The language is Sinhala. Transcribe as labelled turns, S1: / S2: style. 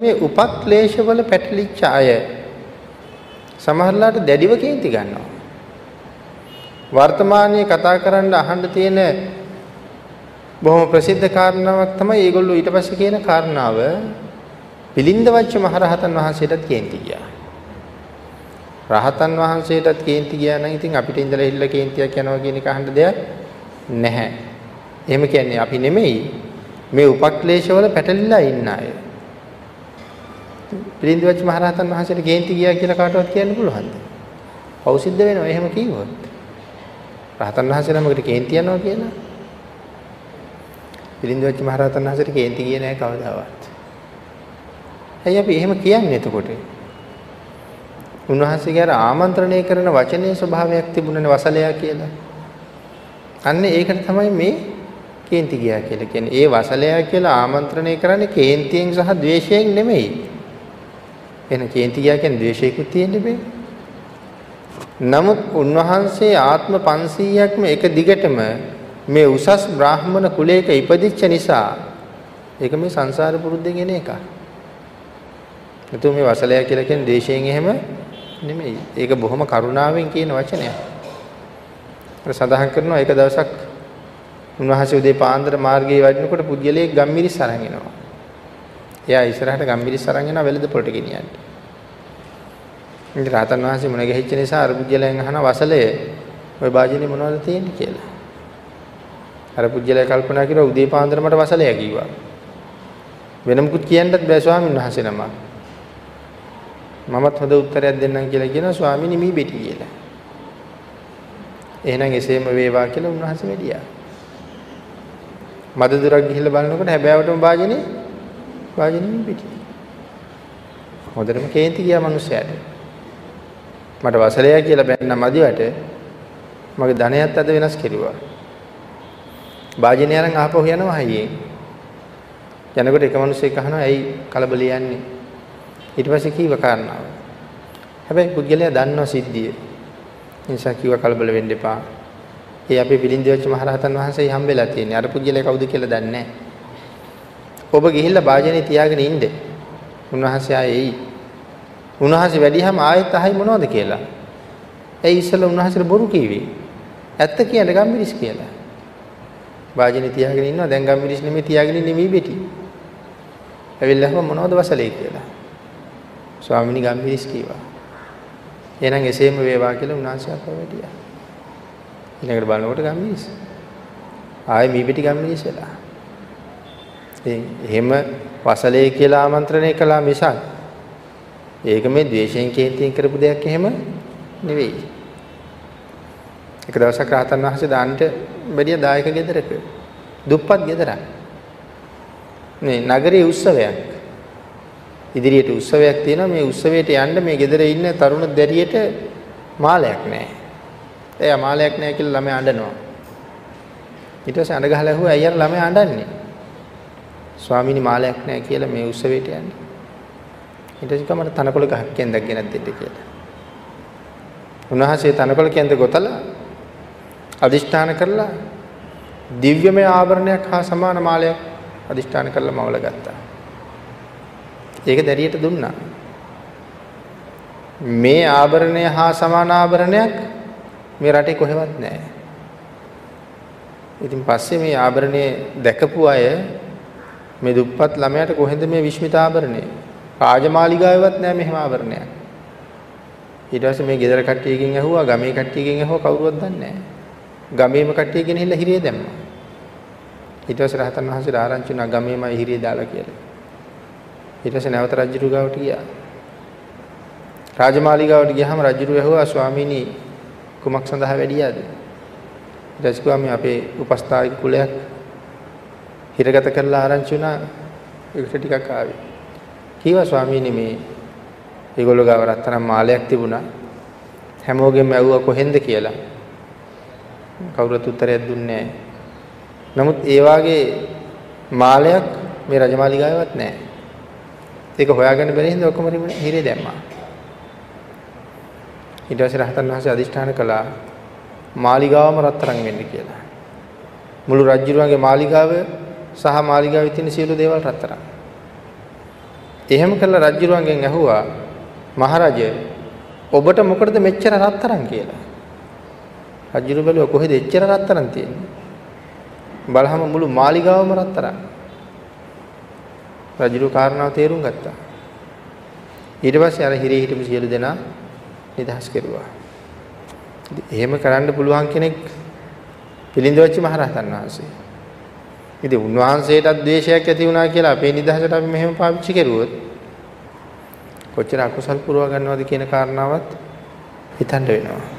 S1: මේ උපක්ලේශවල පැටලිච්ච අය සමහරලාට දැඩිව කේන්ති ගන්නවා. වර්තමානයේ කතා කරන්න අහන්න තියෙන බොහොම ප්‍රසිද්ධ කාරණාවක් තමයි ඒගොල්ලෝ ඊට පස්සේ කියන කාරණාව පිලින්දවච්ච මහරහතන් වහන්සේටත් කේන්ති ගියා. රහතන් වහන්සේටත් කේන්ති ගියා නම් ඉතින් අපිට ඉඳලා ඉල්ල කේන්තියක් යනවා කියන එක අහන්න දෙයක් නැහැ. එහෙම කියන්නේ අපි නෙමෙයි මේ උපක්ලේශවල පැටලිලා ඉන්න අය. පිළිඳිවච්ච මහරහතන් වහන්සේට කේන්ති ගියා කියලා කාටවත් කියන්න පුළුවන්ද? පව් සිද්ධ වෙනවා එහෙම කිව්වොත්. රහතන් වහන්සේ නමකට කේන්ති යනවා කියලා. පිළිඳිවච්ච මහරහතන් වහන්සේට කේන්ති ගියේ නැහැ කවදාවත්. ඇයි අපි එහෙම කියන්නේ එතකොට? උන්වහන්සේගේ අර ආමන්ත්‍රණය කරන වචනේ ස්වභාවයක් තිබුණනේ වසලයා කියලා. අන්න ඒකට තමයි මේ කේන්ති ගියා කියලා කියන්නේ. ඒ වසලයා කියලා ආමන්ත්‍රණය කරන්නේ කේන්තියෙන් සහ ද්වේෂයෙන් නෙමෙයි. එහෙනම් කේන්ති ගියා කියන්නේ ද්වේෂයකුත් තියෙන්න බෑ. නමුත් උන්වහන්සේ ආත්ම 500ක්ම එක දිගටම මේ උසස් බ්‍රාහ්මණ කුලයක ඉපදිච්ච නිසා ඒක මේ සංසාර පුරුද්දෙන් එන එකක්. එතු මේ වසලයා කියලා කියන්නේ ද්වේෂයෙන් එහෙම නෙමෙයි. ඒක බොහොම කරුණාවෙන් කියන වචනයක්. අර සඳහන් කරනවා එක දවසක් උන්වහන්සේ උදේ පාන්දර මාර්ගයේ වඩිනකොට පුද්ගලයෙක් ගම්මිරිස් අරන් එනවා. එයා ඉස්සරහට ගම්මිරිස් අරන් එනවා වෙලද පොළට ගෙනියන්න. ඉතින් රාතන් වහන්සේ මුණ ගැහිච්ච නිසා අර පුද්ගලයන් අහන වසලය ওই වාජිනේ මොනවද තියෙන්නේ කියලා. අර පුද්ගලයා කල්පනා කළා උදේ පාන්දර මට වසලය කිව්වා. වෙන මුකුත් කියන්නත් බෑ ස්වාමීන් වහන්සේ නම. මමත් හොඳ උත්තරයක් දෙන්නම් කියලා කියනවා ස්වාමීනි මී බෙටි කියලා. එහෙනම් එසේම වේවා කියලා උන්වහන්සේ වැඩියා. මද දුරක් ගිහිල්ලා බලනකොට හැබෑවටම වාජනේ වාජනේ මී බෙටි. හොඳටම කේන්ති ගියා මිනිස්සයාට. මට වසලයා කියලා බැන්න මදිවට මගේ ධනයත් අද වෙනස් කෙරුවා. වාජනේ අරන් ආපහු යනවා හයියෙන්. යනකොට එක මිනිහෙක් අහනවා ඇයි කලබල යන්නේ? ඊට පස්සේ කීව කාරණාව. හැබැයි පුද්ගලයා දන්නවා සිද්ධිය. නිසා කිව්ව කලබල වෙන්න එපා. ඒ අපේ පිළිඳිවච්ච මහරහතන් වහන්සේ හම්බෙලා තියෙන්නේ. අර පුද්ගලයා කවුද කියලා දන්නේ නැහැ. ඔබ ගිහිල්ලා වාජනේ තියාගෙන ඉන්න. උන්වහන්සේ ආයේ එයි. උන්වහන්සේ වැඩිහම ආයෙත් අහයි මොනවද කියලා. ඒ ඉස්සෙල්ලා උන්වහන්සේට බොරු කීවේ. ඇත්ත කියන්නේ ගම්මිරිස් කියලා. වාජනේ තියාගෙන ඉන්නවා දැන් ගම්මිරිස් නෙමෙයි තියාගෙන ඉන්නේ මේ බෙටි. ඇවිල්ලා මොනවද වසලේ කියලා. ස්වාමිනී ගම්මිරිස් කීවා. එහෙනම් එසේම වේවා කියලා උන්වහන්සේ අපව වැඩියා. ඊළඟට බලනකොට ගම්මිරිස්. ආයේ මේ පිටි ගම්මිරිස් වෙලා. ඉතින් එහෙම වසලේ කියලා ආමන්ත්‍රණය කළා මිසක් ඒක මේ ද්වේෂයෙන් කේන්තියෙන් කරපු දෙයක් එහෙම නෙවෙයි. එක දවසක් රහතන් වහන්සේ දාන්නට බැරිය දායක ගෙදරක දුප්පත් ගෙදරක්. මේ නගරයේ උත්සවයක්. ඉදිරියට උත්සවයක් තියෙනවා මේ උත්සවයට යන්න මේ ගෙදර ඉන්න තරුණ දැරියට මාලයක් නැහැ. එයා මාලයක් නැහැ කියලා ළමයා අඬනවා. ඊට පස්සේ අඬ ගහලා ඇහුවා අයියර ළමයා අඬන්නේ. ස්වාමීනි මාලයක් නැහැ කියලා මේ උත්සවයට යන්නේ. ඊට පස්සේ කමර තනකොළ ගහක් කෙන්දක් ගෙනත් දෙන්න කියලා. උන්වහන්සේ තනකොළ කෙන්ද ගොතලා අදිෂ්ඨාන කරලා දිව්‍යමය ආභරණයක් හා සමාන මාලයක් අදිෂ්ඨාන කරලා මවල ගත්තා. ඒක දැරියට දුන්නා. මේ ආභරණය හා සමාන ආභරණයක් මේ රටේ කොහෙවත් නැහැ. ඉතින් පස්සේ මේ ආභරණය දැකපු අය මේ දුප්පත් ළමයාට කොහෙන්ද මේ විශ්මිත ආභරණය? රාජමාලිගාවෙවත් නැහැ මෙහෙම ආභරණයක්. ඊට පස්සේ මේ ගෙදර කට්ටියකින් ඇහුවා ගමේ කට්ටියකින් ඇහුවා කවුරුවත් දන්නේ නැහැ. ගමේම කට්ටිය ගෙනහිල්ලා හිරිය දැම්මා. ඊට පස්සේ රහතන් වහන්සේට ආරංචි වුණා ගමේමයි හිරිය දාලා කියලා. ඊට පස්සේ නැවත රජුරු ගාවට ගියා. රාජමාලිගාවට ගියාම රජුරු ඇහුවා ස්වාමීනි කුමක් සඳහා වැඩියාද? ඊට පස්සේ අපේ උපස්ථායක කුලයක් හිරගත කරලා ආරංචි වුණා ඒකට ටිකක් ආවේ. කීවා ස්වාමීනි මේ ඒගොල්ලෝ ගාව රත්තරන් මාලයක් තිබුණා. හැමෝගෙම ඇහුවා කොහෙන්ද කියලා. කවුරුත් උත්තරයක් දුන්නේ නැහැ. නමුත් ඒ වාගේ මාලයක් මේ රජමාලිගාවේවත් නැහැ. ඒක හොයාගන්න බැරි හින්දා ඔක්කොම හිරේ දැම්මා. ඊට පස්සේ රහතන් වහන්සේ අදිෂ්ඨාන කළා මාලිගාවම රත්තරන් වෙන්න කියලා. මුළු රජුරුවන්ගේ මාලිගාව සහ මාලිගාවේ තියෙන සියලු දේවල් රත්තරන්. එහෙම කළා රජුරුවන්ගෙන් ඇහුවා මහරජය ඔබට මොකටද මෙච්චර රත්තරන් කියලා. රජුරු බැලුවා කොහෙද එච්චර රත්තරන් තියෙන්නේ? බලහම මුළු මාලිගාවම රත්තරන්. රජුරු කාරණාව තේරුම් ගත්තා. ඊට පස්සේ අර හිරේ හිටපු සියලු දෙනා නිදහස් කෙරුවා. එහෙම කරන්න පුළුවන් කෙනෙක් පිළිඳවච්ච මහරහතන් වහන්සේ. ඉතින් උන්වහන්සේටත් ද්වේෂයක් ඇති වුණා කියලා අපේ නිදහසට අපි මෙහෙම පාවිච්චි කරුවොත් කොච්චර අකුසල් පුරව ගන්නවද කියන කාරණාවත් හිතන්න වෙනවා.